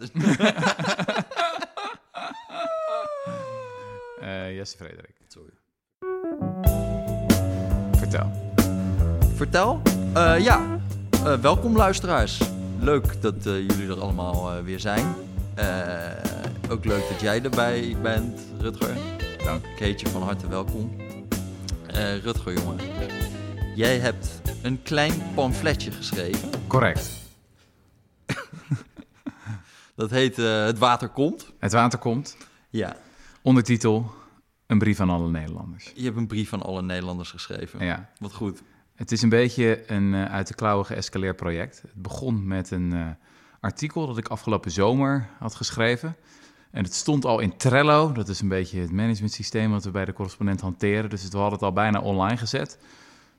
Eh, Jesse Frederik. Sorry. Vertel. Vertel. Eh, ja, Eh, welkom luisteraars. Leuk dat jullie er allemaal weer zijn. Eh, ook leuk dat jij erbij bent, Rutger. Dank. Keetje, van harte welkom. Eh, Rutger, jongen. Jij hebt een klein pamfletje geschreven. Correct. Dat heet eh, Het Water Komt. Het water komt. Ja, Ondertitel: Een brief aan alle Nederlanders. je hebt een brief aan alle Nederlanders geschreven. Ja. Wat goed. Het is een beetje een eh, uit de klauwen geëscaleerd project. Het begon met een eh, artikel dat ik afgelopen zomer had geschreven. En het stond al in Trello. Dat is een beetje het managementsysteem wat we bij de correspondent hanteren. Dus we hadden het al bijna online gezet.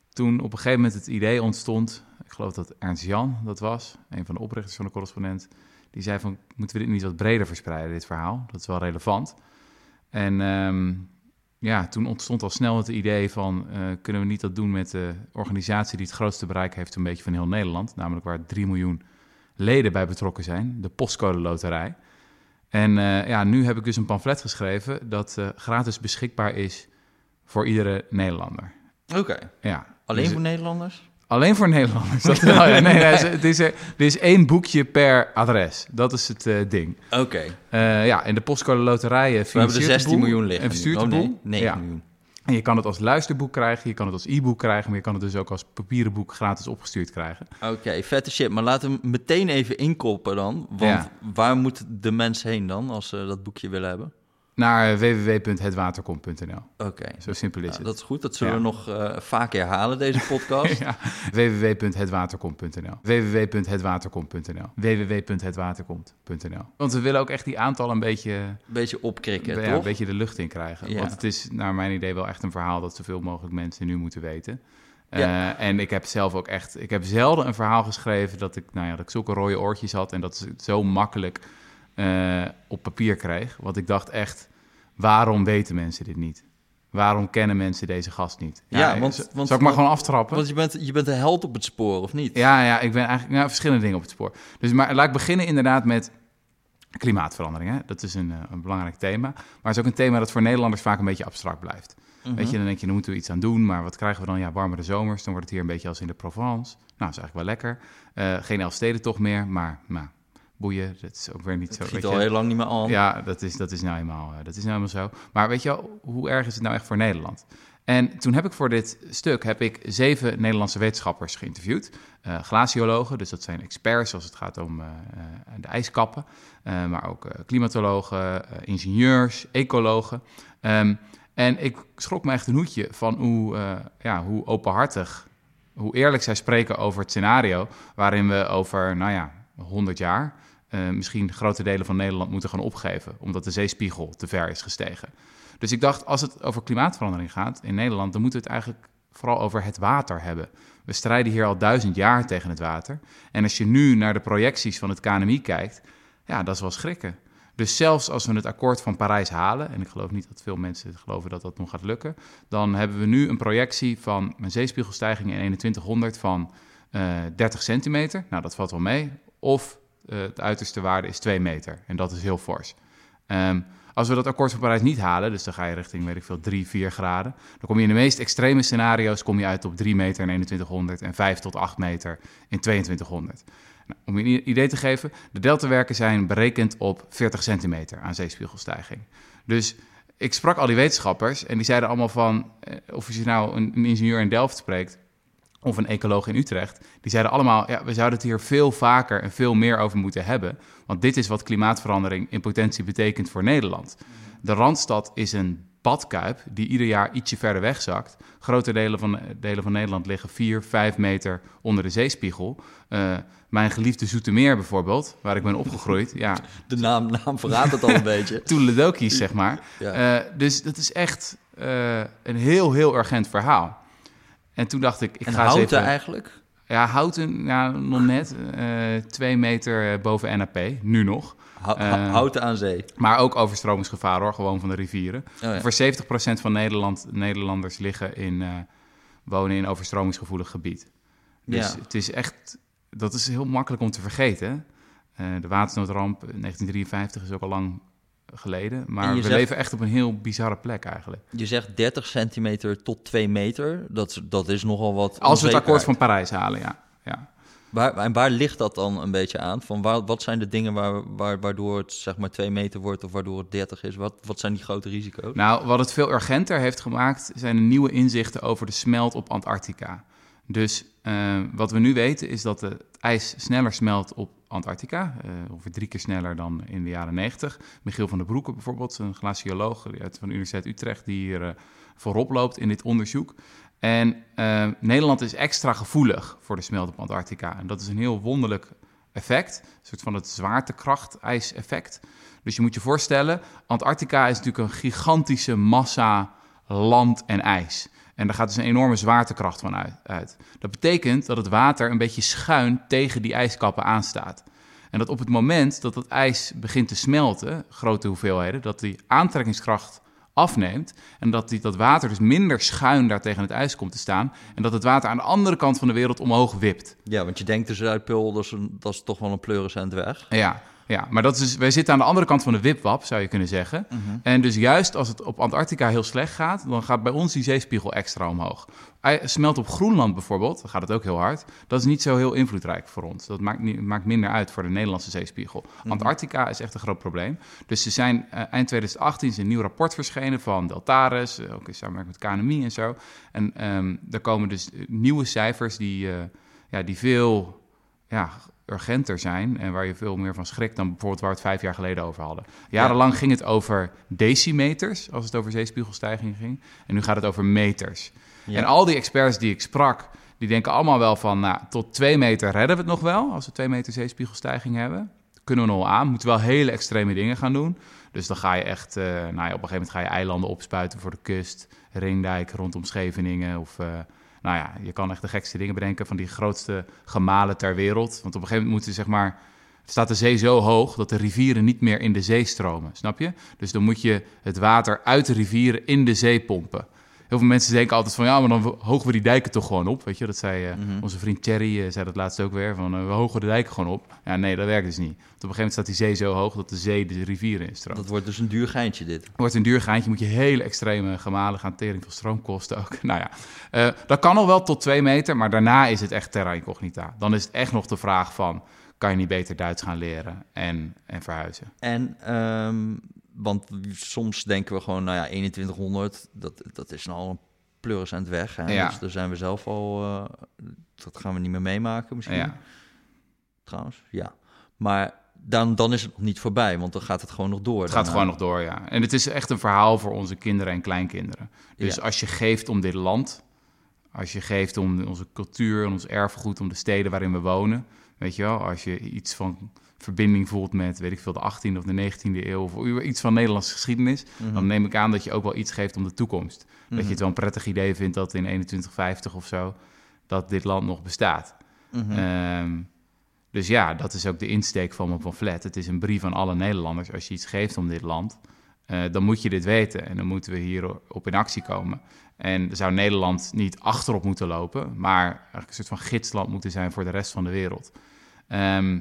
Toen op een gegeven moment het idee ontstond, ik geloof dat Ernst Jan dat was, een van de oprichters van de correspondent, die zei van, moeten we dit niet wat breder verspreiden, dit verhaal? Dat is wel relevant. En ehm, ja, toen ontstond al snel het idee van, eh, kunnen we niet dat doen met de organisatie die het grootste bereik heeft een beetje van heel Nederland, namelijk waar 3 miljoen leden bij betrokken zijn, de Postcode Loterij. En eh, ja, nu heb ik dus een pamflet geschreven dat eh, gratis beschikbaar is voor iedere Nederlander. Oké. Ja, Alleen dus- voor Nederlanders? Alleen voor Nederlanders. Dat, wel, ja, nee, nee, het is, er, is één boekje per adres. Dat is het eh, ding. Oké. Eh, ja, en de postcode loterijen We hebben er 16 miljoen liggen. En verstuurt oh, nee, boel. 9 Ja. miljoen. En je kan het als luisterboek krijgen, je kan het als e-book krijgen... maar je kan het dus ook als papieren boek gratis opgestuurd krijgen. Oké, vette shit. Maar laten we meteen even inkoppen dan. Want Ja. waar moet de mens heen dan als ze dat boekje willen hebben? Naar www.hetwaterkomt.nl. Oké, Zo simpel is nou, het. dat is goed. Dat zullen Ja. we nog eh, vaak herhalen, deze podcast. Ja, www.hetwaterkomt.nl. www.hetwaterkomt.nl. www.hetwaterkomt.nl. Want we willen ook echt die aantallen een beetje, Een beetje opkrikken, ja, toch? een beetje de lucht in krijgen. Ja. Want het is naar mijn idee wel echt een verhaal dat zoveel mogelijk mensen nu moeten weten. Ja. Eh, en ik heb zelf ook echt, ik heb zelden een verhaal geschreven dat ik, nou ja, dat ik zulke rode oortjes had en dat ze het zo makkelijk eh, op papier kreeg. Want ik dacht echt, waarom weten mensen dit niet? Waarom kennen mensen deze gast niet? Ja, want- want- zal ik maar gewoon aftrappen? Want je bent, je bent een held op het spoor, of niet? Ja, ja, ik ben eigenlijk nou, verschillende dingen op het spoor. Dus maar laat ik beginnen inderdaad met klimaatverandering. Hè? Dat is een, eh, een belangrijk thema. Maar het is ook een thema dat voor Nederlanders vaak een beetje abstract blijft. Mhm. Weet je, dan denk je, dan moeten we iets aan doen. Maar wat krijgen we dan? Ja, warmere zomers. Dan wordt het hier een beetje als in de Provence. Nou, dat is eigenlijk wel lekker. Eh, geen Elfstedentocht meer, maar nou, boeien. Dat is ook weer niet zo. Het weet giet je. al heel lang niet meer aan. Ja, dat is, dat, is nou eenmaal, eh, dat is nou eenmaal zo. Maar weet je wel, hoe erg is het nou echt voor Nederland? En toen heb ik voor dit stuk heb ik zeven Nederlandse wetenschappers geïnterviewd. Eh glaciologen, dus dat zijn experts als het gaat om eh, de ijskappen. Maar ook klimatologen, ingenieurs, ecologen. Ehm, en ik schrok me echt een hoedje van hoe, ja, hoe openhartig, hoe eerlijk zij spreken over het scenario... waarin we over, nou ja, 100 jaar eh, misschien grote delen van Nederland moeten gaan opgeven, omdat de zeespiegel te ver is gestegen. Dus ik dacht, als het over klimaatverandering gaat in Nederland, dan moeten we het eigenlijk vooral over het water hebben. We strijden hier al duizend jaar tegen het water. En als je nu naar de projecties van het KNMI kijkt, ja, dat is wel schrikken. Dus zelfs als we het akkoord van Parijs halen, en ik geloof niet dat veel mensen geloven dat dat nog gaat lukken, dan hebben we nu een projectie van een zeespiegelstijging in 2100 van eh 30 centimeter. Nou, dat valt wel mee. Of eh de uiterste waarde is 2 meter. En dat is heel fors. Ehm, als we dat akkoord van Parijs niet halen, dus dan ga je richting, weet ik veel, 3, 4 graden. Dan kom je in de meest extreme scenario's kom je uit op 3 meter in 2100 en 5 tot 8 meter in 2200. Nou, om je een idee te geven, de deltawerken zijn berekend op 40 centimeter aan zeespiegelstijging. Dus ik sprak al die wetenschappers en die zeiden allemaal van, eh, of je nou een ingenieur in Delft spreekt of een ecoloog in Utrecht, die zeiden allemaal, ja, we zouden het hier veel vaker en veel meer over moeten hebben, want dit is wat klimaatverandering in potentie betekent voor Nederland. De Randstad is een badkuip die ieder jaar ietsje verder wegzakt. Grote delen van, delen van Nederland liggen 4, 5 meter onder de zeespiegel. Eh, mijn geliefde Zoetermeer bijvoorbeeld, waar ik ben opgegroeid, ja, De naam, naam verraadt het al een beetje. toeledokies, zeg maar. Ja. Eh, dus dat is echt eh, een heel, heel urgent verhaal. En toen dacht ik, ik en ga eens houten even... eigenlijk? Ja, houten, ja, nog net. eh twee meter eh, boven NAP, nu nog. Eh, houten aan zee. Maar ook overstromingsgevaar hoor, gewoon van de rivieren. Oh, ja. Voor 70% van Nederland, Nederlanders liggen in, wonen in overstromingsgevoelig gebied. Dus Ja. het is echt, dat is heel makkelijk om te vergeten. De watersnoodramp 1953 is ook al lang geleden. En Maar we zegt- leven echt op een heel bizarre plek eigenlijk. Je zegt 30 centimeter tot 2 meter. Dat, is- dat is nogal wat. Als we het akkoord van. Parijs halen, ja. ja. Waar, en waar ligt dat dan een beetje aan? Van waar, wat zijn de dingen waar, waar, waardoor het zeg maar 2 meter wordt of waardoor het 30 is? Wat, wat zijn die grote risico's? Nou, wat het veel urgenter heeft gemaakt, zijn de nieuwe inzichten over de smelt op Antarctica. Dus eh, wat we nu weten is dat het ijs sneller smelt op Antarctica. eh, ongeveer drie keer sneller dan in de jaren 90. Michiel van der Broeke bijvoorbeeld, een glacioloog uit van de Universiteit Utrecht, die hier eh, voorop loopt in dit onderzoek. En Nederland is extra gevoelig voor de smelt op Antarctica. En dat is een heel wonderlijk effect, een soort van het zwaartekracht-ijseffect. Dus je moet je voorstellen, Antarctica is natuurlijk een gigantische massa land en ijs. En daar gaat dus een enorme zwaartekracht van uit. uit. Dat betekent dat het water een beetje schuin tegen die ijskappen aanstaat. En dat op het moment dat het ijs begint te smelten, grote hoeveelheden, dat die aantrekkingskracht afneemt en dat die, dat water dus minder schuin daar tegen het ijs komt te staan en dat het water aan de andere kant van de wereld omhoog wipt. Ja, want je denkt de Zuidpool, dat is, een, dat is toch wel een pleuriscent weg. Ja, ja, maar dat is, dus- wij zitten aan de andere kant van de wipwap, zou je kunnen zeggen. En dus juist als het op Antarctica heel slecht gaat, dan gaat bij ons die zeespiegel extra omhoog. Smelt op Groenland bijvoorbeeld, dan gaat het ook heel hard. Dat is niet zo heel invloedrijk voor ons. Dat maakt, niet, maakt minder uit voor de Nederlandse zeespiegel. Antarctica is echt een groot probleem. Dus ze zijn eh, eind 2018 is een nieuw rapport verschenen van Deltares, eh, ook in samenwerking met KNMI en zo. En ehm daar komen dus eh, nieuwe cijfers die, ja, die veel ja, urgenter zijn en waar je veel meer van schrikt dan bijvoorbeeld waar we het vijf jaar geleden over hadden. Jarenlang ging het over decimeters als het over zeespiegelstijging ging. En nu gaat het over meters. Ja. En al die experts die ik sprak, die denken allemaal wel van, nou, tot twee meter redden we het nog wel als we twee meter zeespiegelstijging hebben. Kunnen we nog aan. Moeten wel hele extreme dingen gaan doen. Dus dan ga je echt, eh, nou ja, op een gegeven moment ga je eilanden opspuiten voor de kust, Ringdijk rondom Scheveningen of eh, nou ja, je kan echt de gekste dingen bedenken van die grootste gemalen ter wereld. Want op een gegeven moment moeten zeg maar, staat de zee zo hoog dat de rivieren niet meer in de zee stromen, snap je? Dus dan moet je het water uit de rivieren in de zee pompen. Heel veel mensen denken altijd van ja, maar dan hogen we die dijken toch gewoon op. Weet je, dat zei eh, onze vriend Thierry, eh, zei dat laatst ook weer, van eh, we hogen de dijken gewoon op. Ja, nee, dat werkt dus niet. Want op een gegeven moment staat die zee zo hoog dat de zee de rivieren instroomt. Dat wordt dus een duur geintje dit. Wordt een duur geintje, moet je hele extreme gemalen gaan, tering van stroomkosten ook. Nou ja, dat kan nog wel tot twee meter, maar daarna is het echt terra incognita. Dan is het echt nog de vraag van, kan je niet beter Duits gaan leren en, en verhuizen? En, ehm, want soms denken we gewoon, nou ja, 2100, dat, dat is nou al een pleuriscent weg. Hè? Ja. Dus daar zijn we zelf al, eh, dat gaan we niet meer meemaken misschien. Ja. Trouwens, ja. Maar dan, dan is het nog niet voorbij, want dan gaat het gewoon nog door. Het gaat daarna. gewoon nog door, ja. En het is echt een verhaal voor onze kinderen en kleinkinderen. Dus Ja. als je geeft om dit land, als je geeft om onze cultuur en ons erfgoed, om de steden waarin we wonen, weet je wel, als je iets van verbinding voelt met, weet ik veel, de 18e of de 19e eeuw, of iets van Nederlandse geschiedenis, Mhm. dan neem ik aan dat je ook wel iets geeft om de toekomst. Dat je het wel een prettig idee vindt dat in 2150 of zo, dat dit land nog bestaat. Mhm. Ehm, dus ja, dat is ook de insteek van mijn pamflet. Het is een brief aan alle Nederlanders. Als je iets geeft om dit land, eh, dan moet je dit weten. En dan moeten we hierop in actie komen. En zou Nederland niet achterop moeten lopen, maar eigenlijk een soort van gidsland moeten zijn voor de rest van de wereld. Ehm,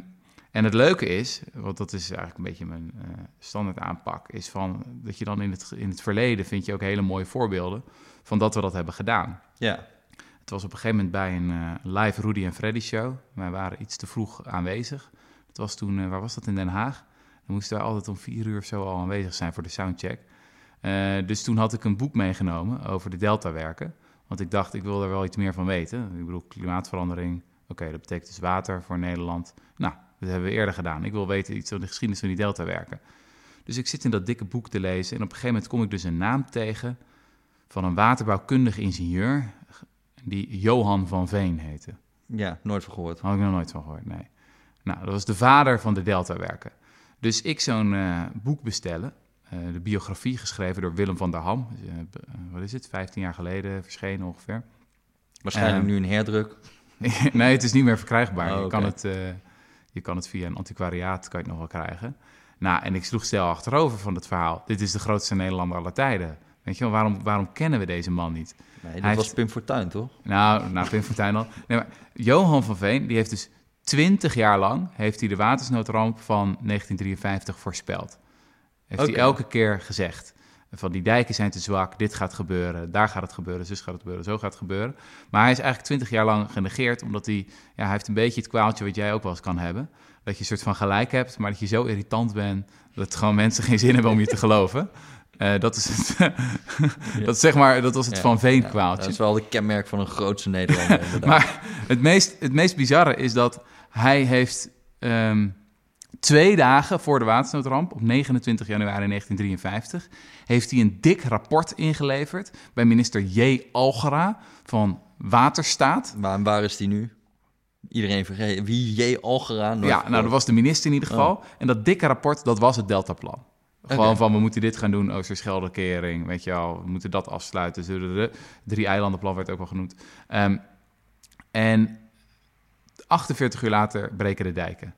en het leuke is, want dat is eigenlijk een beetje mijn eh, standaard aanpak, is van dat je dan in het, in het verleden vind je ook hele mooie voorbeelden van dat we dat hebben gedaan. Ja, Het was op een gegeven moment bij een eh, live Rudy en Freddy show. Wij waren iets te vroeg aanwezig. Het was toen, eh, waar was dat in Den Haag? Dan moesten wij altijd om vier uur of zo al aanwezig zijn voor de soundcheck. Dus toen had ik een boek meegenomen over de deltawerken. Want ik dacht, ik wil er wel iets meer van weten. Ik bedoel, klimaatverandering. Oké, dat betekent dus water voor Nederland. Nou, dat hebben we eerder gedaan. Ik wil weten iets van de geschiedenis van die deltawerken. Dus ik zit in dat dikke boek te lezen. En op een gegeven moment kom ik dus een naam tegen van een waterbouwkundig ingenieur die Johan van Veen heette. ja, nooit van gehoord. Had ik nog nooit van gehoord, nee. Nou, dat was de vader van de Deltawerken. Dus ik zo'n eh, boek bestellen, eh, de biografie geschreven door Willem van der Ham. B- eh, wat is het, 15 jaar geleden verschenen ongeveer. Waarschijnlijk nu een herdruk. nee, het is niet meer verkrijgbaar. Oh, je, kan het, je kan het via een antiquariaat kan je het nog wel krijgen. Nou, en ik sloeg stel achterover van het verhaal. Dit is de grootste Nederlander aller tijden. Weet je wel, waarom, waarom kennen we deze man niet? Nee, dat hij was heeft- Pim Fortuyn, toch? Nou, nou Pim Fortuyn al. Nee, maar Johan van Veen, die heeft dus 20 jaar lang heeft hij de watersnoodramp van 1953 voorspeld. Heeft hij elke keer gezegd. Van die dijken zijn te zwak, dit gaat gebeuren, daar gaat het gebeuren, zus gaat het gebeuren, zo gaat het gebeuren. Maar hij is eigenlijk 20 jaar lang genegeerd, omdat hij, ja, hij heeft een beetje het kwaaltje wat jij ook wel eens kan hebben. Dat je een soort van gelijk hebt, maar dat je zo irritant bent dat gewoon mensen geen zin hebben om je te geloven. Eh, dat is het, dat zeg maar, dat was het Ja, Van Veen Ja, kwaaltje. dat is wel de kenmerk van een grootste Nederlander. Maar het meest, het meest bizarre is dat hij heeft ehm, twee dagen voor de watersnoodramp, op 29 januari 1953, heeft hij een dik rapport ingeleverd bij minister J. Algera van Waterstaat. Maar waar is die nu? Iedereen vergeten. Wie? J. Algera? Nooit Ja, nou, dat was de minister in ieder geval. En dat dikke rapport, dat was het Deltaplan. Gewoon van, we moeten dit gaan doen, Oosterscheldekering, weet je wel, we moeten dat afsluiten. De, drie eilandenplan werd ook wel genoemd. Ehm, en 48 uur later breken de dijken.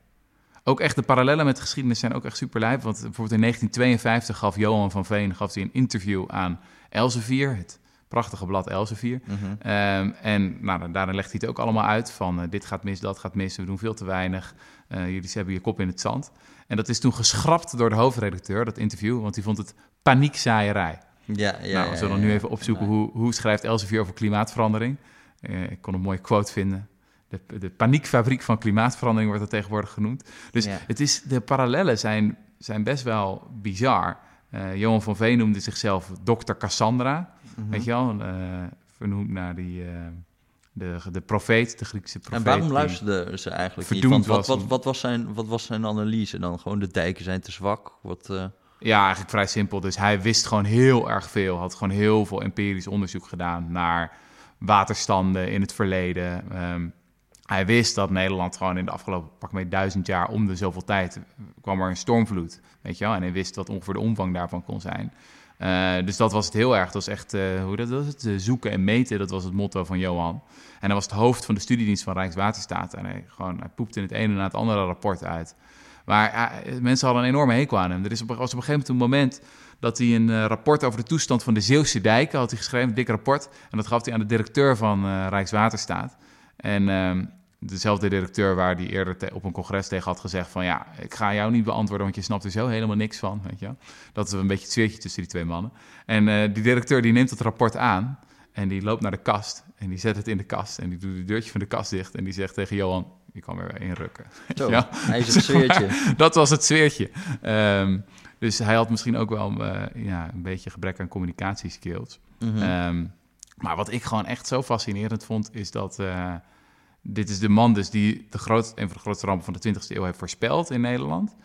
Ook echt de parallellen met de geschiedenis zijn ook echt super lijp. Want bijvoorbeeld in 1952 gaf Johan van Veen gaf hij een interview aan Elsevier, het prachtige blad Elsevier. Mhm. Ehm, en nou, daarin legt hij het ook allemaal uit van eh, dit gaat mis, dat gaat mis, we doen veel te weinig. Eh, jullie hebben je kop in het zand. En dat is toen geschrapt door de hoofdredacteur, dat interview, want die vond het paniekzaaierij. Ja, ja, nou, we zullen ja, nu even opzoeken hoe, hoe schrijft Elsevier over klimaatverandering. Eh, ik kon een mooie quote vinden. De, de paniekfabriek van klimaatverandering wordt dat tegenwoordig genoemd. Dus Ja. het is, de parallellen zijn, zijn best wel bizar. Eh, Johan van Veen noemde zichzelf dokter Cassandra. Mhm. Weet je wel, eh, vernoemd naar die, eh, de, de profeet, de Griekse profeet. En waarom luisterden ze eigenlijk niet? Want wat, was wat, wat, was zijn, wat was zijn analyse dan? Gewoon de dijken zijn te zwak? Wat, Ja, eigenlijk vrij simpel. Dus hij wist gewoon heel erg veel. Had gewoon heel veel empirisch onderzoek gedaan naar waterstanden in het verleden. Ehm, hij wist dat Nederland gewoon in de afgelopen pak mee duizend jaar om de zoveel tijd kwam er een stormvloed. Weet je wel? En hij wist wat ongeveer de omvang daarvan kon zijn. Eh, dus dat was het heel erg. Dat was echt, eh, hoe dat was het? Eh, zoeken en meten, dat was het motto van Johan. En hij was het hoofd van de studiedienst van Rijkswaterstaat. En hij, gewoon, poepte in het ene na het andere rapport uit. Maar ja, mensen hadden een enorme hekel aan hem. Er is op, was op een gegeven moment een moment dat hij een eh, rapport over de toestand van de Zeeuwse dijken had geschreven, een dik rapport. En dat gaf hij aan de directeur van eh, Rijkswaterstaat. En ehm, dezelfde directeur waar hij eerder te- op een congres tegen had gezegd van ja, ik ga jou niet beantwoorden, want je snapt er zo helemaal niks van, weet je. Dat is een beetje het sfeertje tussen die twee mannen. En eh, die directeur die neemt het rapport aan en die loopt naar de kast en die zet het in de kast en die doet het deurtje van de kast dicht en die zegt tegen Johan, je kan er weer in rukken. zo, Ja. hij is een sfeertje. dat was het sfeertje. Ehm, dus hij had misschien ook wel eh, ja, een beetje gebrek aan communicatieskills. Ehm, maar wat ik gewoon echt zo fascinerend vond, is dat eh, dit is de man dus die de groot, een van de grootste rampen van de 20e eeuw heeft voorspeld in Nederland.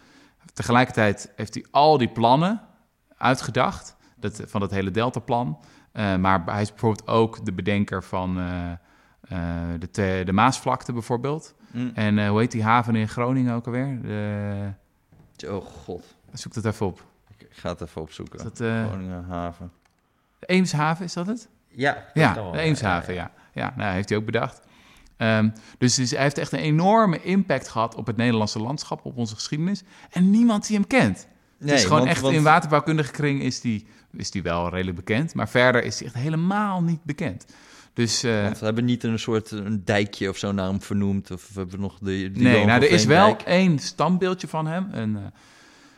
Tegelijkertijd heeft hij al die plannen uitgedacht, dat, van dat hele Deltaplan. Eh, maar hij is bijvoorbeeld ook de bedenker van eh, de, de Maasvlakte bijvoorbeeld. Mm. En hoe heet die haven in Groningen ook alweer? De, Oh god, zoek dat even op. ik ga het even opzoeken. Is dat eh, Groningen haven. de Eemshaven, is dat het? Ja, Ja, Eemshaven, ja. Ja, nou, heeft hij ook bedacht. Ehm, dus, dus hij heeft echt een enorme impact gehad op het Nederlandse landschap, op onze geschiedenis. En niemand die hem kent. het is gewoon want- echt, want- in waterbouwkundige kring is die, is die wel redelijk bekend. Maar verder is hij echt helemaal niet bekend. Dus eh, we hebben niet een soort een dijkje of zo naar hem vernoemd. Of we hebben nog de. nee, nou, er is wel één standbeeldje van hem. Een, eh,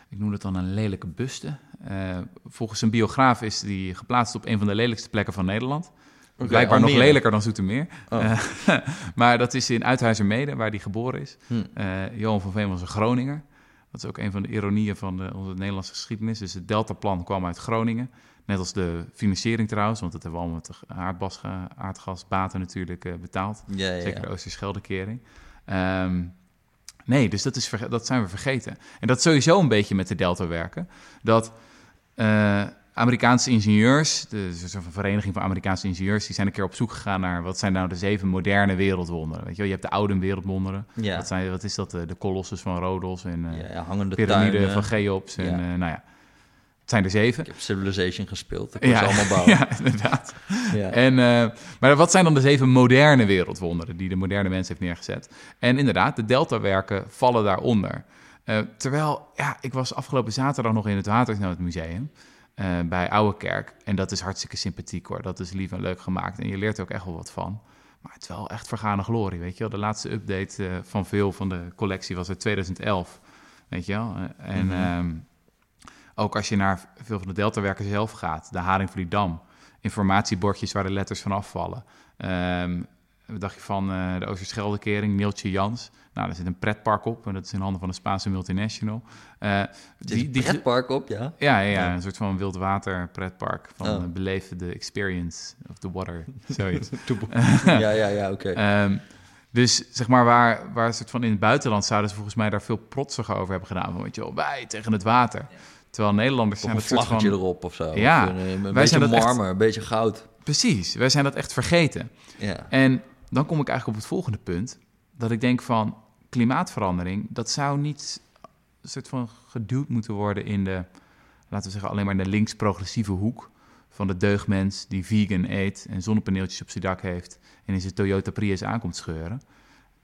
ik noem het dan een lelijke buste. Eh, volgens een biograaf is die geplaatst op een van de lelijkste plekken van Nederland. Oké, Blijkbaar nog lelijker dan Zoetermeer. Oh. Eh, maar dat is in Uithuizermede, waar hij geboren is. Hm. Eh, Johan van Veen was een Groninger. Dat is ook een van de ironieën van de, onze Nederlandse geschiedenis. Dus het Deltaplan kwam uit Groningen. Net als de financiering trouwens, want dat hebben we allemaal met de aardbas, aardgasbaten natuurlijk betaald. Ja, ja, Zeker de Oosterscheldekering. Ehm nee, dus dat, is dat zijn we vergeten. En dat sowieso een beetje met de Delta werken. Dat eh, Amerikaanse ingenieurs, de dus een soort van vereniging van Amerikaanse ingenieurs, die zijn een keer op zoek gegaan naar wat zijn nou de zeven moderne wereldwonderen. Weet je, wel? je hebt de oude wereldwonderen. Ja. Wat, zijn, wat is dat? eh, De Colossus van Rhodos en Ja, ja, hangende piramide van Cheops. En Ja. nou ja, het zijn er zeven. Ik heb Civilization gespeeld. Kon ze allemaal bouwen. ja, inderdaad. Ja. En, maar wat zijn dan de zeven moderne wereldwonderen die de moderne mens heeft neergezet? En inderdaad, de deltawerken vallen daaronder. Eh, terwijl, ja, ik was afgelopen zaterdag nog in het Watersnoodmuseum eh bij Oude Kerk. En dat is hartstikke sympathiek hoor. Dat is lief en leuk gemaakt. En je leert er ook echt wel wat van. Maar het is wel echt vergane glorie, weet je wel. De laatste update eh, van veel van de collectie was uit 2011, weet je wel. En Mhm. ehm, ook als je naar veel van de Deltawerken zelf gaat, de Haring van die Dam, informatiebordjes waar de letters van afvallen. Wat dacht je van eh, de Oosterscheldekering, Neeltje Jans? Nou, daar zit een pretpark op en dat is in handen van een Spaanse multinational. Eh, Die, die pretpark op, ja. ja, ja, ja, een soort van wildwater pretpark van Oh. eh, beleven de experience of the water, zoiets. ja, ja, ja, oké. Ehm, dus zeg maar, waar, waar een soort van in het buitenland zouden ze volgens mij daar veel protsiger over hebben gedaan. Van, weet je wel, wij tegen het water. Terwijl Nederlanders zijn een vlaggetje van... erop of zo. Ja, Of een, een wij beetje zijn dat echt- marmer, een beetje goud. Precies, wij zijn dat echt vergeten. Ja. En dan kom ik eigenlijk op het volgende punt. Dat ik denk van klimaatverandering, dat zou niet een soort van geduwd moeten worden in de, laten we zeggen, alleen maar in de links-progressieve hoek. Van de deugdmens die vegan eet en zonnepaneeltjes op zijn dak heeft en in zijn Toyota Prius aankomt scheuren.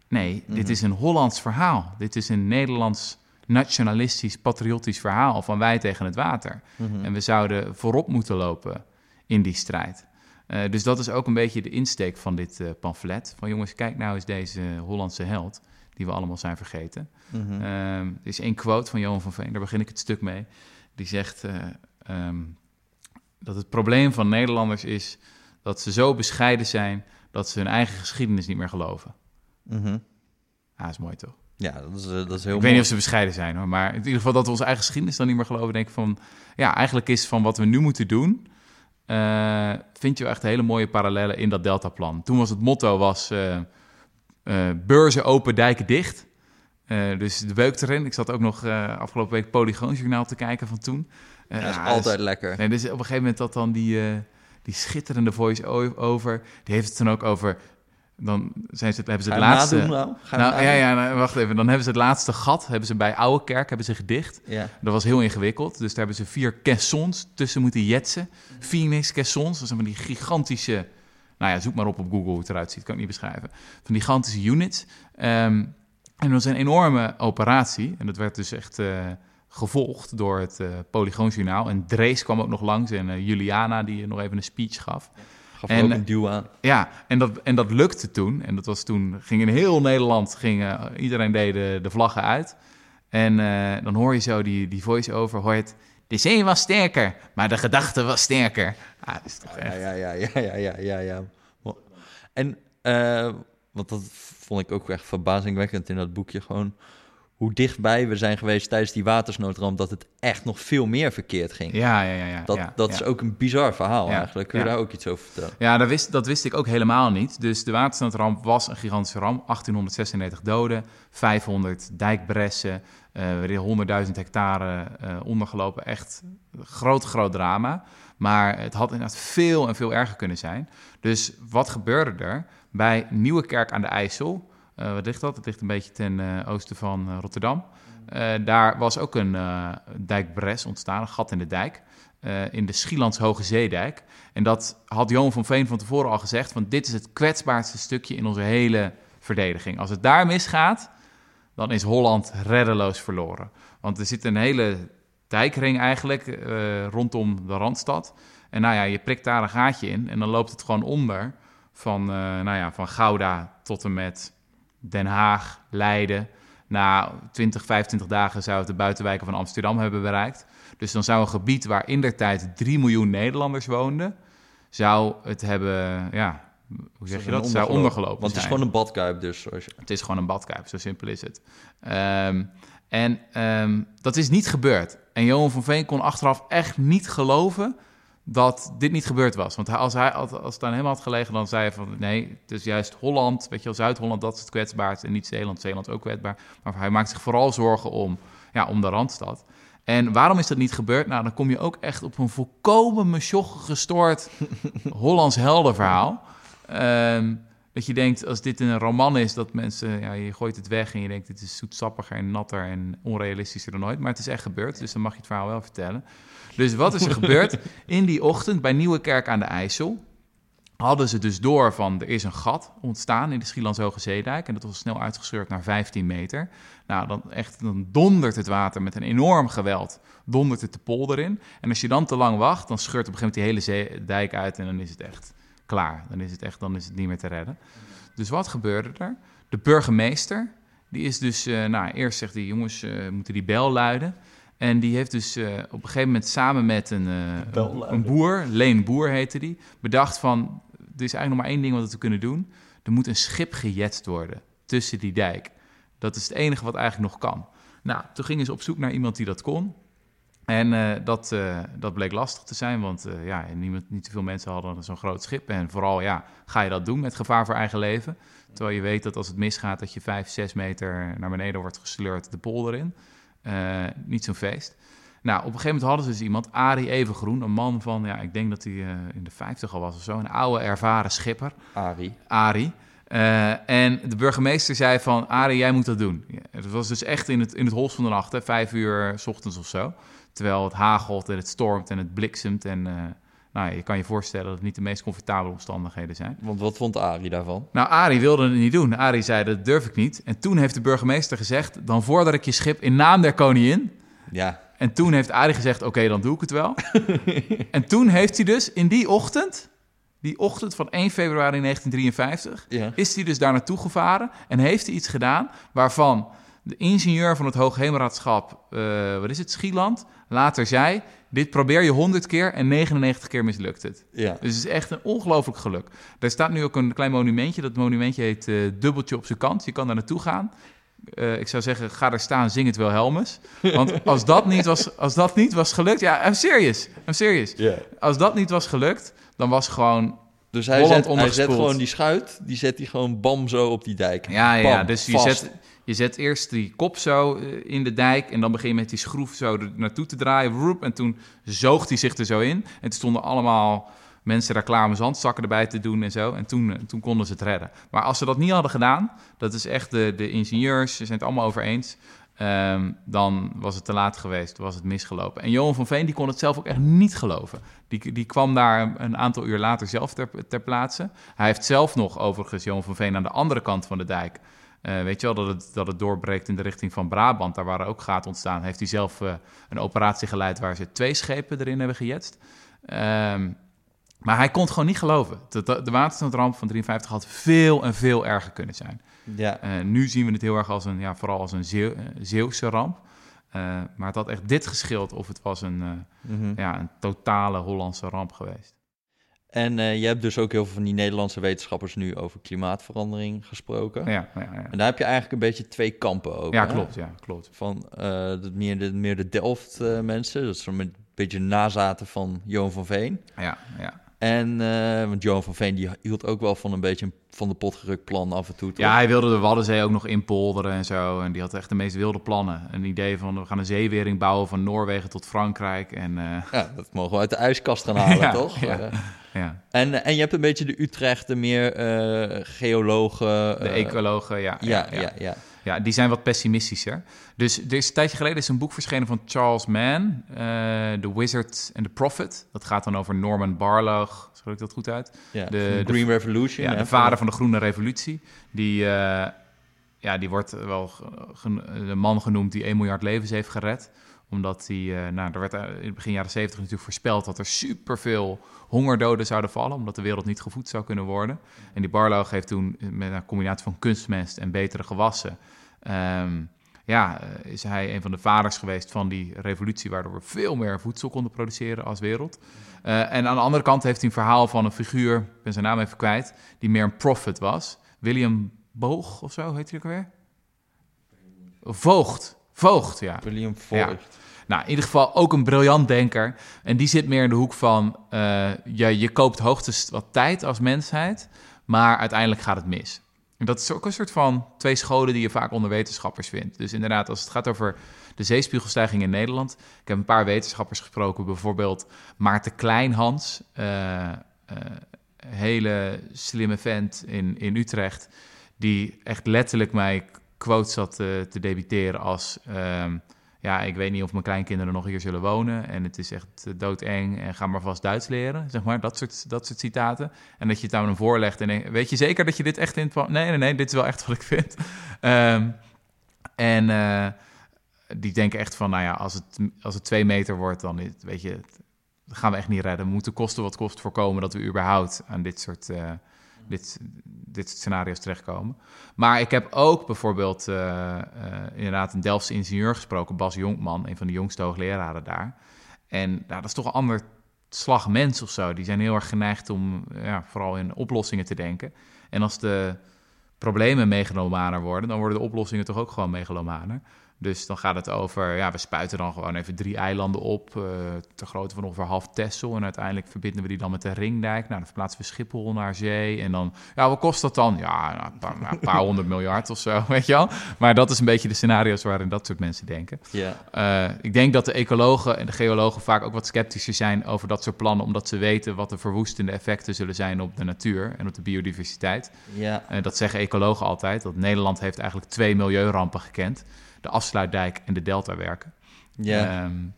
Nee, dit Mhm. is een Hollands verhaal. Dit is een Nederlands nationalistisch, patriotisch verhaal van wij tegen het water. Mhm. En we zouden voorop moeten lopen in die strijd. Eh, dus dat is ook een beetje de insteek van dit eh, pamflet. Van jongens, kijk nou eens deze Hollandse held, die we allemaal zijn vergeten. Mhm. Ehm, er is één quote van Johan van Veen, daar begin ik het stuk mee. Die zegt eh, ehm, dat het probleem van Nederlanders is dat ze zo bescheiden zijn dat ze hun eigen geschiedenis niet meer geloven. Mhm. Ah, is mooi toch? Ja, dat is, dat is heel ik mooi. weet niet of ze bescheiden zijn hoor, maar in ieder geval dat we onze eigen geschiedenis dan niet meer geloven. Denk ik van, ja, eigenlijk is van wat we nu moeten doen, eh, vind je wel echt hele mooie parallellen in dat Deltaplan. Toen was het motto was eh, beurzen open, dijken dicht. Dus de beuk erin. Ik zat ook nog afgelopen week Polygoonjournaal te kijken van toen. Dat is ja, altijd dus- lekker. Nee, dus op een gegeven moment dat dan die, die schitterende voice-over, die heeft het dan ook over... Dan zijn ze, hebben ze het laatste... nou? Nou, ja, ja, nou, wacht even. Dan hebben ze het laatste gat, hebben ze bij Oude Kerk, hebben ze gedicht. Ja. Dat was heel ingewikkeld. Dus daar hebben ze vier caissons tussen moeten jetsen. Phoenix caissons, dat zijn van die gigantische... Nou ja, zoek maar op op Google hoe het eruit ziet, kan ik niet beschrijven. Van die gigantische units. Ehm, en dat was een enorme operatie. En dat werd dus echt eh, gevolgd door het eh Polygoonjournaal. En Drees kwam ook nog langs en eh, Juliana die nog even een speech gaf. Gaf En- ook een duw aan. Ja, en dat, en dat lukte toen. En dat was toen, ging in heel Nederland, ging, iedereen deed de, de vlaggen uit. En eh, dan hoor je zo die, die voice-over, hoor je het... De zee was sterker, maar de gedachte was sterker. Ah, dat is toch Ja, echt... ja, ja, ja, ja, ja, ja, ja. En, eh, want dat vond ik ook echt verbazingwekkend in dat boekje, gewoon hoe dichtbij we zijn geweest tijdens die watersnoodramp, dat het echt nog veel meer verkeerd ging. Ja, ja, ja. ja, Dat, ja, dat ja. is ook een bizar verhaal eigenlijk. Kun je daar ook iets over vertellen? Ja, dat wist, dat wist ik ook helemaal niet. Dus de watersnoodramp was een gigantische ramp. 1896 doden, 500 dijkbressen, eh weer 100.000 hectare eh, ondergelopen. Echt groot, groot drama. Maar het had inderdaad veel en veel erger kunnen zijn. Dus wat gebeurde er? Bij Nieuwekerk aan de IJssel, wat ligt dat? Het ligt een beetje ten eh, oosten van eh, Rotterdam. Daar was ook een dijkbres ontstaan, een gat in de dijk. in de Schielands Hoge Zeedijk. En dat had Johan van Veen van tevoren al gezegd: van dit is het kwetsbaarste stukje in onze hele verdediging. Als het daar misgaat, dan is Holland reddeloos verloren. Want er zit een hele dijkring eigenlijk rondom de Randstad. En nou ja, je prikt daar een gaatje in en dan loopt het gewoon onder van, nou ja, van Gouda tot en met Den Haag, Leiden. Na 20, 25 dagen zou het de buitenwijken van Amsterdam hebben bereikt. Dus dan zou een gebied waar in der tijd 3 miljoen Nederlanders woonden, zou het hebben, ja, hoe zeg je dat? Zou ondergelopen Want het is gewoon een badkuip dus. Je... Het is gewoon een badkuip, zo simpel is het. Ehm, en ehm, dat is niet gebeurd. En Johan van Veen kon achteraf echt niet geloven dat dit niet gebeurd was. Want als, hij, als het aan hem had gelegen, dan zei hij van... nee, het is juist Holland, weet je wel, Zuid-Holland, dat is het kwetsbaarst... en niet Zeeland, Zeeland ook kwetsbaar. Maar hij maakt zich vooral zorgen om, ja, om de Randstad. En waarom is dat niet gebeurd? Nou, dan kom je ook echt op een volkomen mesjog gestoord Hollands heldenverhaal. Ehm, dat je denkt, als dit een roman is, dat mensen, ja, je gooit het weg en je denkt, dit is zoetsappiger en natter en onrealistischer dan ooit. Maar het is echt gebeurd, dus dan mag je het verhaal wel vertellen. Dus wat is er gebeurd? In die ochtend bij Nieuwekerk aan de IJssel hadden ze dus door van, er is een gat ontstaan in de Schielands Hoge Zeedijk. En dat was snel uitgescheurd naar 15 meter. Nou, dan, echt, dan dondert het water met een enorm geweld, dondert het de polder in. En als je dan te lang wacht, dan scheurt op een gegeven moment die hele zee- dijk uit en dan is het echt klaar. Dan is het echt dan is het niet meer te redden. Dus wat gebeurde er? De burgemeester, die is dus, uh, nou, eerst zegt hij, jongens, uh, moeten die bel luiden. En die heeft dus uh, op een gegeven moment samen met een, een boer, Leen Boer heette die, bedacht van, er is eigenlijk nog maar één ding wat we kunnen doen. Er moet een schip gejetst worden tussen die dijk. Dat is het enige wat eigenlijk nog kan. Nou, toen gingen ze op zoek naar iemand die dat kon. En uh, dat, uh, dat bleek lastig te zijn, want uh, ja, niemand, niet te veel mensen hadden zo'n groot schip. En vooral, ja, ga je dat doen met gevaar voor eigen leven? Terwijl je weet dat als het misgaat, dat je vijf, zes meter naar beneden wordt gesleurd de polder in. Niet zo'n feest. Nou, op een gegeven moment hadden ze dus iemand, Arie Evengroen, een man van, ja, ik denk dat hij in de vijftig al was of zo, een oude ervaren schipper. Arie. Arie. Uh, en de burgemeester zei van, Arie, jij moet dat doen. Ja, het was dus echt in het, in het hols van de nacht, hè, vijf uur s ochtends of zo. Terwijl het hagelt en het stormt en het bliksemt. En nou, je kan je voorstellen dat het niet de meest comfortabele omstandigheden zijn. Want wat vond Arie daarvan? Nou, Arie wilde het niet doen. Arie zei, dat durf ik niet. En toen heeft de burgemeester gezegd, dan vorder ik je schip in naam der koningin. Ja. En toen heeft Arie gezegd, oké, okay, dan doe ik het wel. en toen heeft hij dus in die ochtend die ochtend van 1 februari 1953 ja. is hij dus daar naartoe gevaren en heeft hij iets gedaan waarvan de ingenieur van het Hoogheemraadschap, uh, wat is het, Schieland, later zei: Dit probeer je 100 keer en 99 keer mislukt het. Ja. Dus het is echt een ongelooflijk geluk. Er staat nu ook een klein monumentje. Dat monumentje heet uh, Dubbeltje op zijn kant. Je kan daar naartoe gaan. Uh, ik zou zeggen, ga er staan, zing het wel Helmes. Want als dat niet was, als dat niet was gelukt... Ja, I'm serious. I'm serious. Yeah. Als dat niet was gelukt, dan was gewoon dus hij zet, hij zet, gewoon die schuit, die zet hij gewoon bam zo op die dijk. Ja, ja, dus je zet, je zet eerst die kop zo in de dijk en dan begin je met die schroef zo er naartoe te draaien. Woep, en toen zoog hij zich er zo in. En toen stonden allemaal mensen om zandzakken erbij te doen en zo. En toen, toen konden ze het redden. Maar als ze dat niet hadden gedaan, dat is echt de, de ingenieurs, ze zijn het allemaal over eens. Um, dan was het te laat geweest, was het misgelopen. En Johan van Veen die kon het zelf ook echt niet geloven. Die, die kwam daar een aantal uur later zelf ter, ter plaatse. Hij heeft zelf nog overigens Johan van Veen aan de andere kant van de dijk. Uh, weet je wel, dat het, dat het doorbreekt in de richting van Brabant. Daar waren ook gaten ontstaan. Heeft hij zelf uh, een operatie geleid waar ze twee schepen erin hebben gejetst. Um, maar hij kon het gewoon niet geloven. De, de, van 53 had veel en veel erger kunnen zijn. Ja. Uh, nu zien we het heel erg als een, ja, vooral als een Zeeuw, uh, Zeeuwse ramp. Maar het had echt dit geschild of het was een, mm -hmm. ja, een totale Hollandse ramp geweest. En je hebt dus ook heel veel van die Nederlandse wetenschappers nu over klimaatverandering gesproken. Ja, ja, ja. En daar heb je eigenlijk een beetje twee kampen over. Ja, klopt. Ja, klopt. Van de, meer, de, meer de Delft-mensen, dat is zo'n beetje nazaten van Johan van Veen. Ja, ja. En, uh, want Johan van Veen die hield ook wel van een beetje een van de pot gerukt plan af en toe. Toch? Ja, hij wilde de Waddenzee ook nog inpolderen en zo. En die had echt de meest wilde plannen. Een idee van, we gaan een zeewering bouwen van Noorwegen tot Frankrijk. En, uh... Ja, dat mogen we uit de ijskast gaan halen, ja, toch? Ja, uh, ja. En, en je hebt een beetje de Utrecht, de meer geologen. De ecologen, ja. Ja, ja, ja. ja. Die zijn wat pessimistischer. Dus er is een tijdje geleden is een boek verschenen van Charles Mann, uh, The Wizard and the Prophet. Dat gaat dan over Norman Barlow, spreek ik dat goed uit? Ja, de, de Green Revolution. Ja, de vader van de Groene Revolutie. Die, uh, ja, die wordt wel de man genoemd die 1 miljard levens heeft gered omdat hij, uh, nou, er werd in het begin jaren 70 natuurlijk voorspeld dat er superveel hongerdoden zouden vallen, omdat de wereld niet gevoed zou kunnen worden. En die Barlow heeft toen met een combinatie van kunstmest en betere gewassen, um, ja, is hij een van de vaders geweest van die revolutie, waardoor we veel meer voedsel konden produceren als wereld. Uh, en aan de andere kant heeft hij een verhaal van een figuur, ik ben zijn naam even kwijt, die meer een prophet was. William Boog of zo heet hij ook weer? Voogd. Voogd, ja. William Voogd. Ja. Nou, in ieder geval ook een briljant denker. En die zit meer in de hoek van... Uh, je, je koopt hoogstens wat tijd als mensheid... maar uiteindelijk gaat het mis. Dat is ook een soort van twee scholen die je vaak onder wetenschappers vindt. Dus inderdaad, als het gaat over de zeespiegelstijging in Nederland... ik heb een paar wetenschappers gesproken, bijvoorbeeld Maarten Kleinhans... Uh, uh, hele slimme vent in, in Utrecht... die echt letterlijk mij quotes zat te, te debiteren als... Um, ja, ik weet niet of mijn kleinkinderen nog hier zullen wonen. En het is echt doodeng. En ga maar vast Duits leren. Zeg maar, dat soort, dat soort citaten. En dat je het aan hem voorlegt. En weet je zeker dat je dit echt in... Nee, nee, nee, dit is wel echt wat ik vind. Um, en uh, die denken echt van, nou ja, als het, als het twee meter wordt, dan weet je... gaan we echt niet redden. We moeten kosten wat kost voorkomen dat we überhaupt aan dit soort, uh, dit, dit soort scenario's terechtkomen. Maar ik heb ook bijvoorbeeld uh, inderdaad een Delftse ingenieur gesproken, Bas Jonkman, een van de jongste hoogleraren daar. En nou, dat is toch een ander slag mens of zo. Die zijn heel erg geneigd om ja, vooral in oplossingen te denken. En als de problemen megalomaner worden, dan worden de oplossingen toch ook gewoon megalomaner. Dus dan gaat het over, ja, we spuiten dan gewoon even drie eilanden op, uh, ter grootte van ongeveer half Texel. En uiteindelijk verbinden we die dan met de Ringdijk. Nou, dan verplaatsen we Schiphol naar zee. En dan, ja, wat kost dat dan? Ja, nou, een, paar, nou, een, paar, honderd miljard of zo, weet je wel. Maar dat is een beetje de scenario's waarin dat soort mensen denken. Ja. Uh, ik denk dat de ecologen en de geologen vaak ook wat sceptischer zijn over dat soort plannen, omdat ze weten wat de verwoestende effecten zullen zijn op de natuur en op de biodiversiteit. Ja. Uh, dat zeggen ecologen altijd, dat Nederland heeft eigenlijk twee milieurampen gekend de afsluitdijk en de deltawerken. Ja. Um,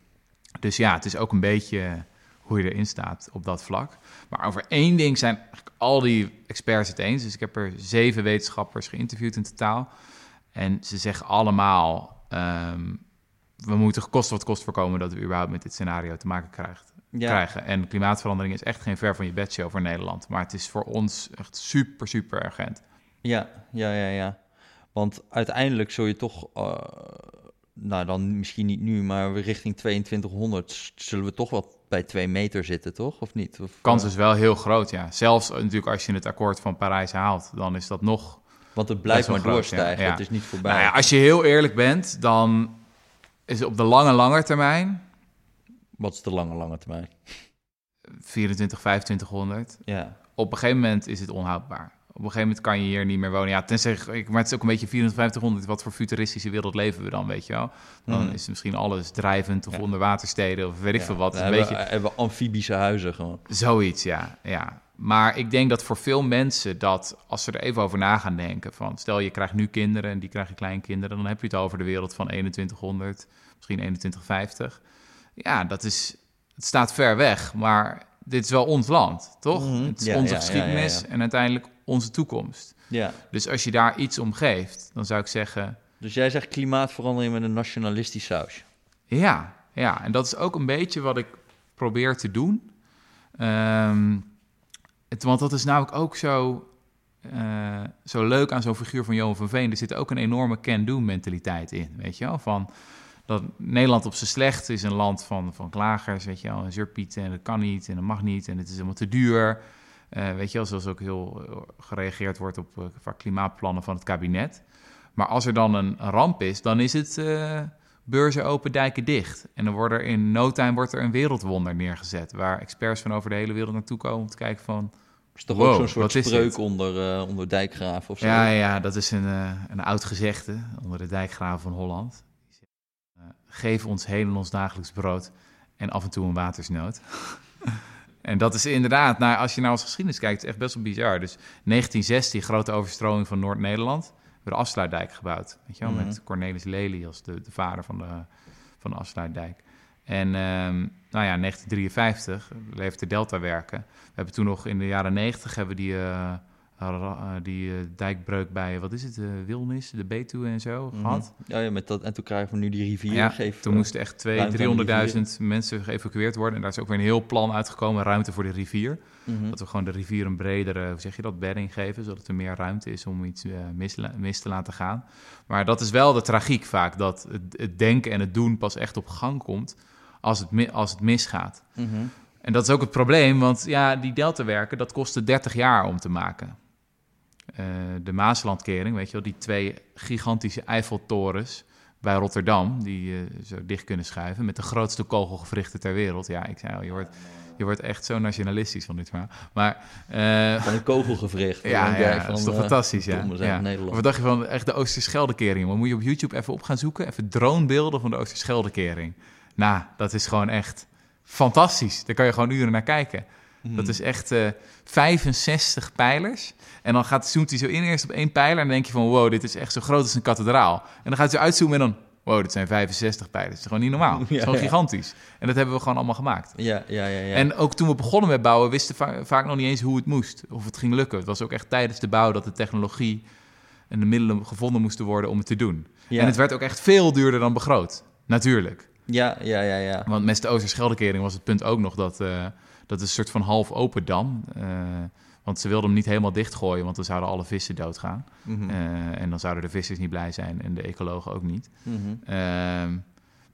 dus ja, het is ook een beetje hoe je erin staat op dat vlak. Maar over één ding zijn eigenlijk al die experts het eens. Dus ik heb er zeven wetenschappers geïnterviewd in totaal. En ze zeggen allemaal... Um, we moeten kosten wat kost voorkomen dat we überhaupt met dit scenario te maken krijgt, Ja. krijgen. En klimaatverandering is echt geen ver van je bedshow voor Nederland. Maar het is voor ons echt super, super urgent. Ja, ja, ja, ja. Want uiteindelijk zul je toch, uh, nou dan misschien niet nu, maar richting 2200 zullen we toch wel bij 2 meter zitten, toch? Of niet? Of, Kans is wel heel groot, ja. Zelfs natuurlijk als je het akkoord van Parijs haalt, dan is dat nog... Want het blijft maar groot, doorstijgen, ja. het is niet voorbij. Nou ja, als je heel eerlijk bent, dan is op de lange, lange termijn... Wat is de lange, lange termijn? 24, 2500. Ja, Op een gegeven moment is het onhoudbaar. Op een gegeven moment kan je hier niet meer wonen. Ja, tenzij, ik- maar het is ook een beetje 5400. Wat voor futuristische wereld leven we dan, weet je wel? Dan Mhm. is misschien alles drijvend of Ja. onderwatersteden of weet ik Ja, veel wat. dan een hebben, beetje... we, hebben we amfibische huizen gewoon. Zoiets, ja, ja. Maar ik denk dat voor veel mensen dat, als ze er even over na gaan denken, van stel je krijgt nu kinderen en die krijgen kleinkinderen, dan heb je het over de wereld van 2100, misschien 2150. Ja, dat is, het staat ver weg, maar dit is wel ons land, toch? Mhm. Het is Ja, onze ja, geschiedenis ja. en uiteindelijk onze toekomst. Ja, Dus als je daar iets om geeft, dan zou ik zeggen, dus jij zegt klimaatverandering met een nationalistisch sausje. Ja, ja, en dat is ook een beetje wat ik probeer te doen. Ehm, het, want dat is namelijk ook zo, eh, zo leuk aan zo'n figuur van Johan van Veen. Er zit ook een enorme can-do-mentaliteit in, weet je wel? Van dat Nederland op zijn slecht is een land van, van klagers, weet je wel? En zeurpieten en dat kan niet en dat mag niet en het is helemaal te duur. Eh, weet je wel, zoals ook heel eh, gereageerd wordt op vaak klimaatplannen van het kabinet. Maar als er dan een ramp is, dan is het eh, beurzen open, dijken dicht. En dan wordt er in no time wordt er een wereldwonder neergezet... waar experts van over de hele wereld naartoe komen om te kijken van... is toch Wow, ook zo'n soort spreuk onder, eh, onder dijkgraaf of zo? Ja, ja, dat is een, een oud gezegde onder de dijkgraven van Holland. Geef ons heden ons dagelijks brood en af en toe een watersnood. en dat is inderdaad, nou, als je naar onze geschiedenis kijkt, is echt best wel bizar. Dus 1916, grote overstroming van Noord-Nederland, hebben de afsluitdijk gebouwd. Weet je wel, Mhm. met Cornelis Lely als de, de vader van de, van de afsluitdijk. En ehm, nou ja, 1953 leefde Delta werken. We hebben toen nog in de jaren 90 hebben we die, eh, die eh, dijkbreuk bij, wat is het, de Wilnis, de Betuwe en zo Mhm. gehad. Ja, ja, met dat, en toen krijgen we nu die rivier. Ja, geef, toen eh, moesten echt twee- ruimte aan de 300.000 mensen geëvacueerd worden. En daar is ook weer een heel plan uitgekomen, ruimte voor de rivier. mhm. Dat we gewoon de rivier een bredere, hoe zeg je dat, bedding geven, zodat er meer ruimte is om iets eh, mis, mis te laten gaan. Maar dat is wel de tragiek vaak, dat het, het denken en het doen pas echt op gang komt als het, als het misgaat. Mhm. En dat is ook het probleem, want ja, die deltawerken, dat kostte 30 jaar om te maken. Eh, de Maaslandkering, weet je wel, die twee gigantische Eiffeltorens bij Rotterdam, die eh, zo dicht kunnen schuiven, met de grootste kogelgewrichten ter wereld. Ja, ik zei al, je wordt, je wordt echt zo nationalistisch van dit verhaal. Maar eh, Van een kogelgevricht. ja, ja, van, dat is toch fantastisch, ja. Nederland. Wat dacht je van echt de Oosterscheldekering? jongen? Moet je op YouTube even op gaan zoeken? Even dronebeelden van de Oosterscheldekering. Nou, dat is gewoon echt fantastisch. Daar kan je gewoon uren naar kijken. Mhm. Dat is echt eh 65 pijlers. En dan gaat, zoomt hij zo in eerst op één pijler... en dan denk je van, wow, dit is echt zo groot als een kathedraal. En dan gaat hij zo uitzoomen en dan... wow, dit zijn 65 pijlers. Dat is gewoon niet normaal. Dat is gewoon ja. gigantisch. En dat hebben we gewoon allemaal gemaakt. Ja, ja, ja. ja. En ook toen we begonnen met bouwen, wisten we va- vaak nog niet eens hoe het moest. Of het ging lukken. Het was ook echt tijdens de bouw dat de technologie en de middelen gevonden moesten worden om het te doen. Ja. En het werd ook echt veel duurder dan begroot. Natuurlijk. Ja, ja, ja, ja. Want met de Oosterscheldekering was het punt ook nog dat... eh, dat is een soort van half open dam. eh, want ze wilden hem niet helemaal dichtgooien, want dan zouden alle vissen doodgaan. Mhm. Eh, en dan zouden de vissers niet blij zijn en de ecologen ook niet. Mhm. Ehm,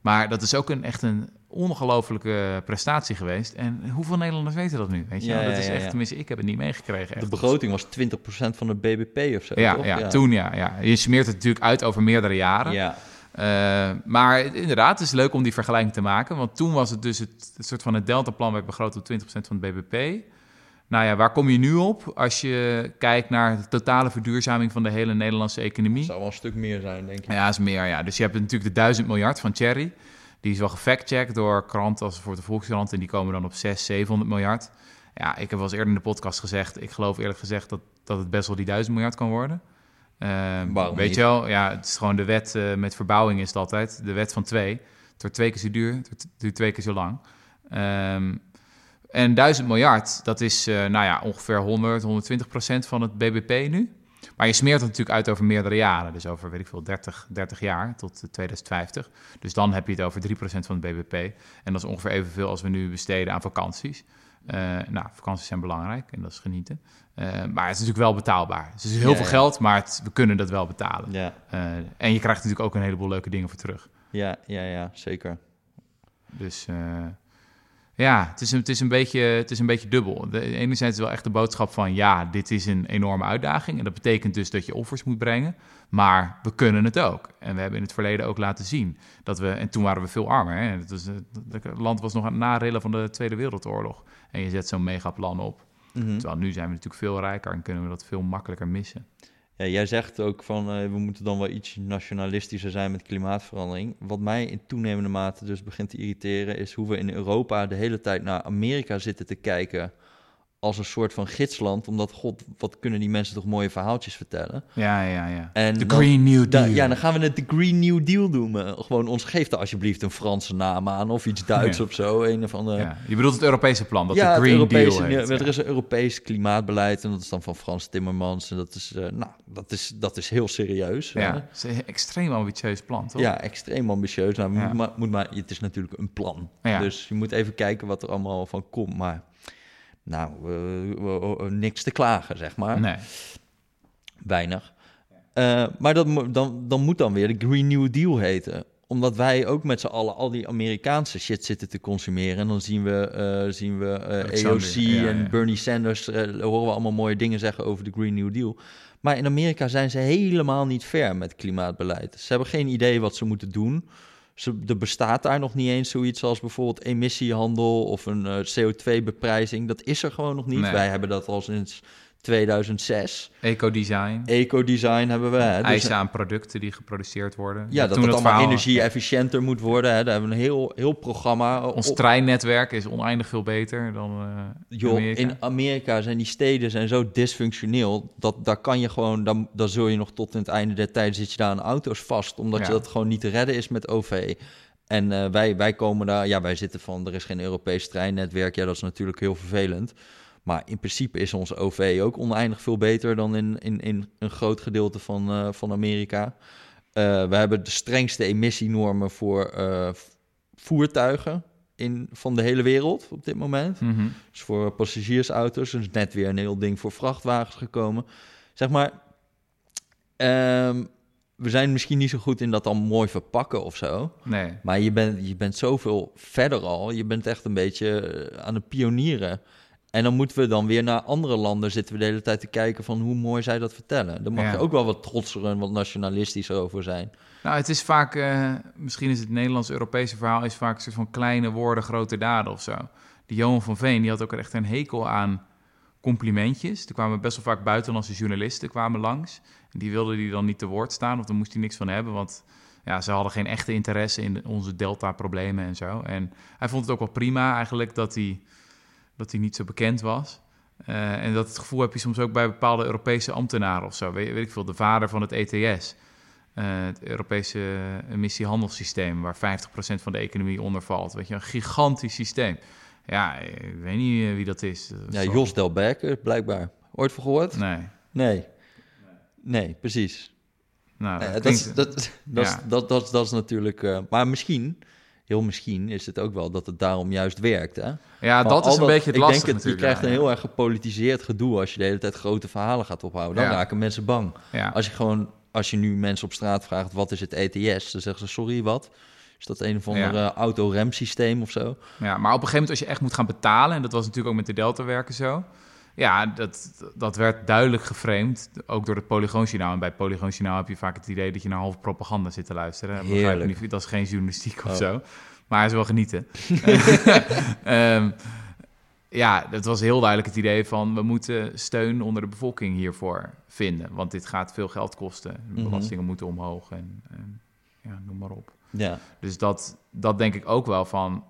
maar dat is ook een, echt een ongelofelijke prestatie geweest. En hoeveel Nederlanders weten dat nu? Weet je? Ja, dat is echt, ja. tenminste, ik heb het niet meegekregen. De begroting was 20% van de BBP of zo, Ja, toch? ja, toen ja, ja. Je smeert het natuurlijk uit over meerdere jaren. Ja, Eh, maar inderdaad, het is leuk om die vergelijking te maken. Want toen was het dus het, het soort van het deltaplan werd begroot op 20% van het BBP. Nou ja, waar kom je nu op als je kijkt naar de totale verduurzaming van de hele Nederlandse economie? zou wel een stuk meer zijn, denk ik. Ja, is meer, ja. Dus je hebt natuurlijk de 1000 miljard van Cherry. Die is wel gefactcheckt door kranten als voor de Volkskrant. En die komen dan op 600, 700 miljard. Ja, ik heb wel eens eerder in de podcast gezegd... ik geloof eerlijk gezegd dat, dat het best wel die 1000 miljard kan worden. Ehm, Waarom weet niet? je wel, ja, het is gewoon de wet eh, met verbouwing is het altijd. De wet van twee. Het wordt twee keer zo duur, het duurt twee keer zo lang. Ehm, en 1000 miljard, dat is eh, nou ja, ongeveer 100, 120 procent van het BBP nu. Maar je smeert het natuurlijk uit over meerdere jaren. Dus over, weet ik veel, 30, 30 jaar tot eh, 2050. Dus dan heb je het over 3% van het BBP. En dat is ongeveer evenveel als we nu besteden aan vakanties. Eh, nou, vakanties zijn belangrijk en dat is genieten. Eh, maar het is natuurlijk wel betaalbaar. Dus het is heel Ja, veel ja. geld, maar het- we kunnen dat wel betalen. Ja, Eh, en je krijgt natuurlijk ook een heleboel leuke dingen voor terug. ja, ja, ja, zeker. Dus ja, het is, een, het, is een beetje, het is een beetje dubbel. De, enerzijds is wel echt de boodschap van ja, dit is een enorme uitdaging. En dat betekent dus dat je offers moet brengen. Maar we kunnen het ook. En we hebben in het verleden ook laten zien dat we... En toen waren we veel armer. Hè? Het, was, het land was nog aan het narillen van de Tweede Wereldoorlog. En je zet zo'n megaplan op. Mhm. Terwijl nu zijn we natuurlijk veel rijker en kunnen we dat veel makkelijker missen. Ja, jij zegt ook van eh, we moeten dan wel iets nationalistischer zijn met klimaatverandering. Wat mij in toenemende mate dus begint te irriteren, is hoe we in Europa de hele tijd naar Amerika zitten te kijken als een soort van gidsland. Omdat, god, wat kunnen die mensen toch mooie verhaaltjes vertellen. Ja, ja, ja. En De dan- Green New Deal. ja, dan gaan we het de Green New Deal doen. Gewoon ons geeft er alsjeblieft een Franse naam aan of iets Duits Ja. of zo. Een of andere. Ja, Je bedoelt het Europese plan, dat ja, de het Green Europese, Deal heet. Er ja. is een Europees klimaatbeleid en dat is dan van Frans Timmermans. En dat is, eh, nou, dat is, dat is heel serieus. hè. Ja, het is een extreem ambitieus plan, toch? Ja, extreem ambitieus. Nou, moet, maar, moet maar, het is natuurlijk een plan. Ja. Dus je moet even kijken wat er allemaal van komt. Maar nou, eh, eh, eh, niks te klagen, zeg maar. Nee. Weinig. Maar dat, dan, dan moet dan weer de Green New Deal heten. Omdat wij ook met z'n allen al die Amerikaanse shit zitten te consumeren. En dan zien we, eh, zien we ja, en. Bernie Sanders. horen we allemaal mooie dingen zeggen over de Green New Deal. Maar in Amerika zijn ze helemaal niet ver met klimaatbeleid. Ze hebben geen idee wat ze moeten doen. Ze, er bestaat daar nog niet eens zoiets als bijvoorbeeld emissiehandel of een eh, CO2-beprijzing. Dat is er gewoon nog niet. Nee. Wij hebben dat al sinds 2006. Ecodesign. Ecodesign hebben we. Hè? Dus- eisen aan producten die geproduceerd worden. ja, dat Toen het allemaal energie-efficiënter moet worden. Hè? Daar hebben we een heel, heel programma. Ons op- treinnetwerk is oneindig veel beter dan eh Joh, Amerika. in Amerika zijn die steden zijn zo dysfunctioneel. Dat daar kan je gewoon, dan, dan zul je nog tot in het einde der tijd zit je daar aan auto's vast. Omdat Ja. je dat gewoon niet te redden is met OV. En eh, wij, wij komen daar, ja, wij zitten van, er is geen Europees treinnetwerk. Ja, dat is natuurlijk heel vervelend. Maar in principe is ons OV ook oneindig veel beter dan in, in, in een groot gedeelte van, eh, van Amerika. Eh, we hebben de strengste emissienormen voor eh, voertuigen in, van de hele wereld op dit moment. Mhm. Dus voor passagiersauto's. Dus net weer een heel ding voor vrachtwagens gekomen. Zeg maar, ehm, we zijn misschien niet zo goed in dat dan mooi verpakken of zo. Nee. Maar je bent, je bent zoveel verder al. Je bent echt een beetje aan het pionieren. En dan moeten we dan weer naar andere landen zitten we de hele tijd te kijken van hoe mooi zij dat vertellen. Daar mag Ja. je ook wel wat trotser en wat nationalistischer over zijn. Nou, het is vaak, eh, misschien is het Nederlands-Europese verhaal, is vaak een soort van kleine woorden, grote daden of zo. Die Johan van Veen, die had ook echt een hekel aan complimentjes. Er kwamen best wel vaak buitenlandse journalisten kwamen langs. En die wilden die dan niet te woord staan, of daar moest hij niks van hebben, want ja, ze hadden geen echte interesse in onze delta-problemen en zo. En hij vond het ook wel prima eigenlijk dat hij, dat hij niet zo bekend was. Eh, en dat het gevoel heb je soms ook bij bepaalde Europese ambtenaren of zo. Weet, weet ik veel, de vader van het ETS. eh, het Europese emissiehandelssysteem, waar 50% van de economie onder valt. Weet je, een gigantisch systeem. Ja, ik weet niet eh, wie dat is. Ja, Jos Del Berke, blijkbaar. Ooit van gehoord? Nee. Nee. Nee, precies. Nou, dat dat, is, klinkt- dat, dat, Ja. dat, dat, dat is natuurlijk... maar misschien heel misschien is het ook wel dat het daarom juist werkt. Hè? Ja, Van dat is een beetje het ik lastige denk het, Je krijgt ja, een heel erg gepolitiseerd gedoe als je de hele tijd grote verhalen gaat ophouden. Dan Ja. raken mensen bang. Ja. Als je gewoon, als je nu mensen op straat vraagt wat is het ETS, dan zeggen ze sorry wat. Is dat een of ander Ja. eh, autoremsysteem of zo? Ja, maar op een gegeven moment als je echt moet gaan betalen... en dat was natuurlijk ook met de Delta-werken zo... ja, dat, dat werd duidelijk geframed, ook door het Polygoonjournaal. En bij het Polygoonjournaal heb je vaak het idee dat je naar half propaganda zit te luisteren. Dat Heerlijk. niet, dat is geen journalistiek of Oh. zo. Maar hij is wel genieten. Ehm, ja, het was heel duidelijk het idee van... we moeten steun onder de bevolking hiervoor vinden. Want dit gaat veel geld kosten. De Mhm. belastingen moeten omhoog en, en ja, noem maar op. Ja, Dus dat, dat denk ik ook wel van...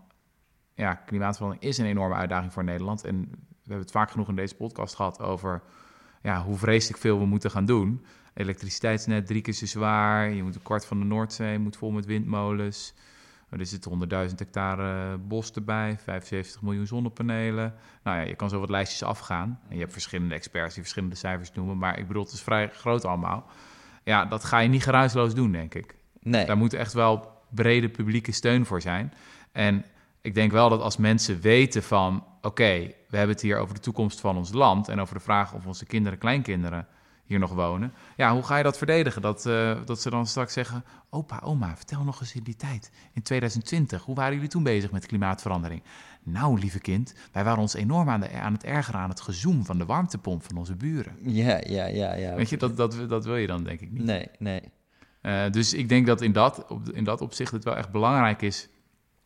Ja, klimaatverandering is een enorme uitdaging voor Nederland. En hebben het vaak genoeg in deze podcast gehad over... Ja, hoe vreselijk veel we moeten gaan doen. Elektriciteitsnet drie keer zo zwaar. Je moet een kwart van de Noordzee moet vol met windmolens. Er zitten 100.000 hectare bos erbij, 75 miljoen zonnepanelen. Nou ja, je kan zo wat lijstjes afgaan. En je hebt verschillende experts die verschillende cijfers noemen. Maar ik bedoel, het is vrij groot allemaal. Ja, dat ga je niet geruisloos doen, denk ik. nee. Daar moet echt wel brede publieke steun voor zijn. En ik denk wel dat als mensen weten van... oké, we hebben het hier over de toekomst van ons land... en over de vraag of onze kinderen, kleinkinderen hier nog wonen... ja, hoe ga je dat verdedigen? Dat, eh, dat ze dan straks zeggen... opa, oma, vertel nog eens in die tijd, in 2020... hoe waren jullie toen bezig met klimaatverandering? Nou, lieve kind, wij waren ons enorm aan, de, aan het ergeren... aan het gezoem van de warmtepomp van onze buren. Ja, ja, ja, ja. Weet je, dat, dat, dat wil je dan denk ik niet. Nee, nee. Eh, dus ik denk dat in dat, op, in dat opzicht het wel echt belangrijk is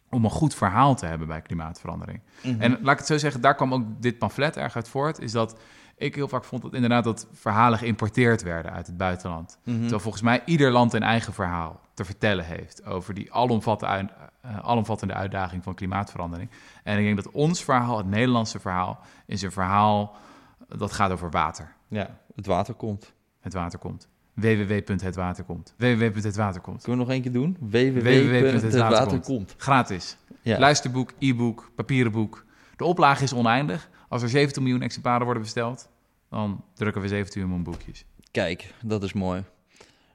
om een goed verhaal te hebben bij klimaatverandering. Mhm. En laat ik het zo zeggen, daar kwam ook dit pamflet erg uit voort, is dat ik heel vaak vond dat inderdaad dat verhalen geïmporteerd werden uit het buitenland. Mhm. Terwijl volgens mij ieder land een eigen verhaal te vertellen heeft over die alomvattende, eh, alomvattende uitdaging van klimaatverandering. En ik denk dat ons verhaal, het Nederlandse verhaal, is een verhaal dat gaat over water. Ja, het water komt. Het water komt. www.hetwaterkomt. www.hetwaterkomt. Kunnen we nog één keer doen? www.hetwaterkomt. Gratis. Ja. Luisterboek, e-book, papieren boek. De oplage is oneindig. Als er 17 miljoen exemplaren worden besteld, dan drukken we 17 miljoen boekjes. Kijk, dat is mooi.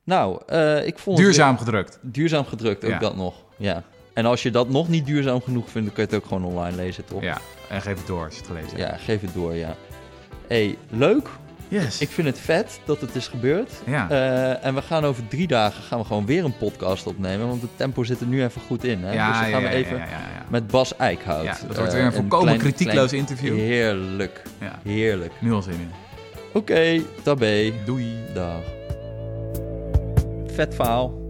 Nou, eh, ik vond Duurzaam gedrukt. duurzaam gedrukt, ook Ja. dat nog. Ja. En als je dat nog niet duurzaam genoeg vindt, dan kun je het ook gewoon online lezen, toch? Ja, en geef het door als je het gelezen hebt. Ja, geef het door, ja. hey, leuk. Yes. Ik vind het vet dat het is gebeurd. ja. Eh, en we gaan over drie dagen gaan we gewoon weer een podcast opnemen, want het tempo zit er nu even goed in. Hè? ja, dus dan gaan ja, we even met Bas Eickhout. Ja, dat eh, wordt weer een volkomen kritiekloos interview. Heerlijk, Ja. heerlijk. Nu al zin in. Oké, tabé. Doei. Dag. Vet verhaal.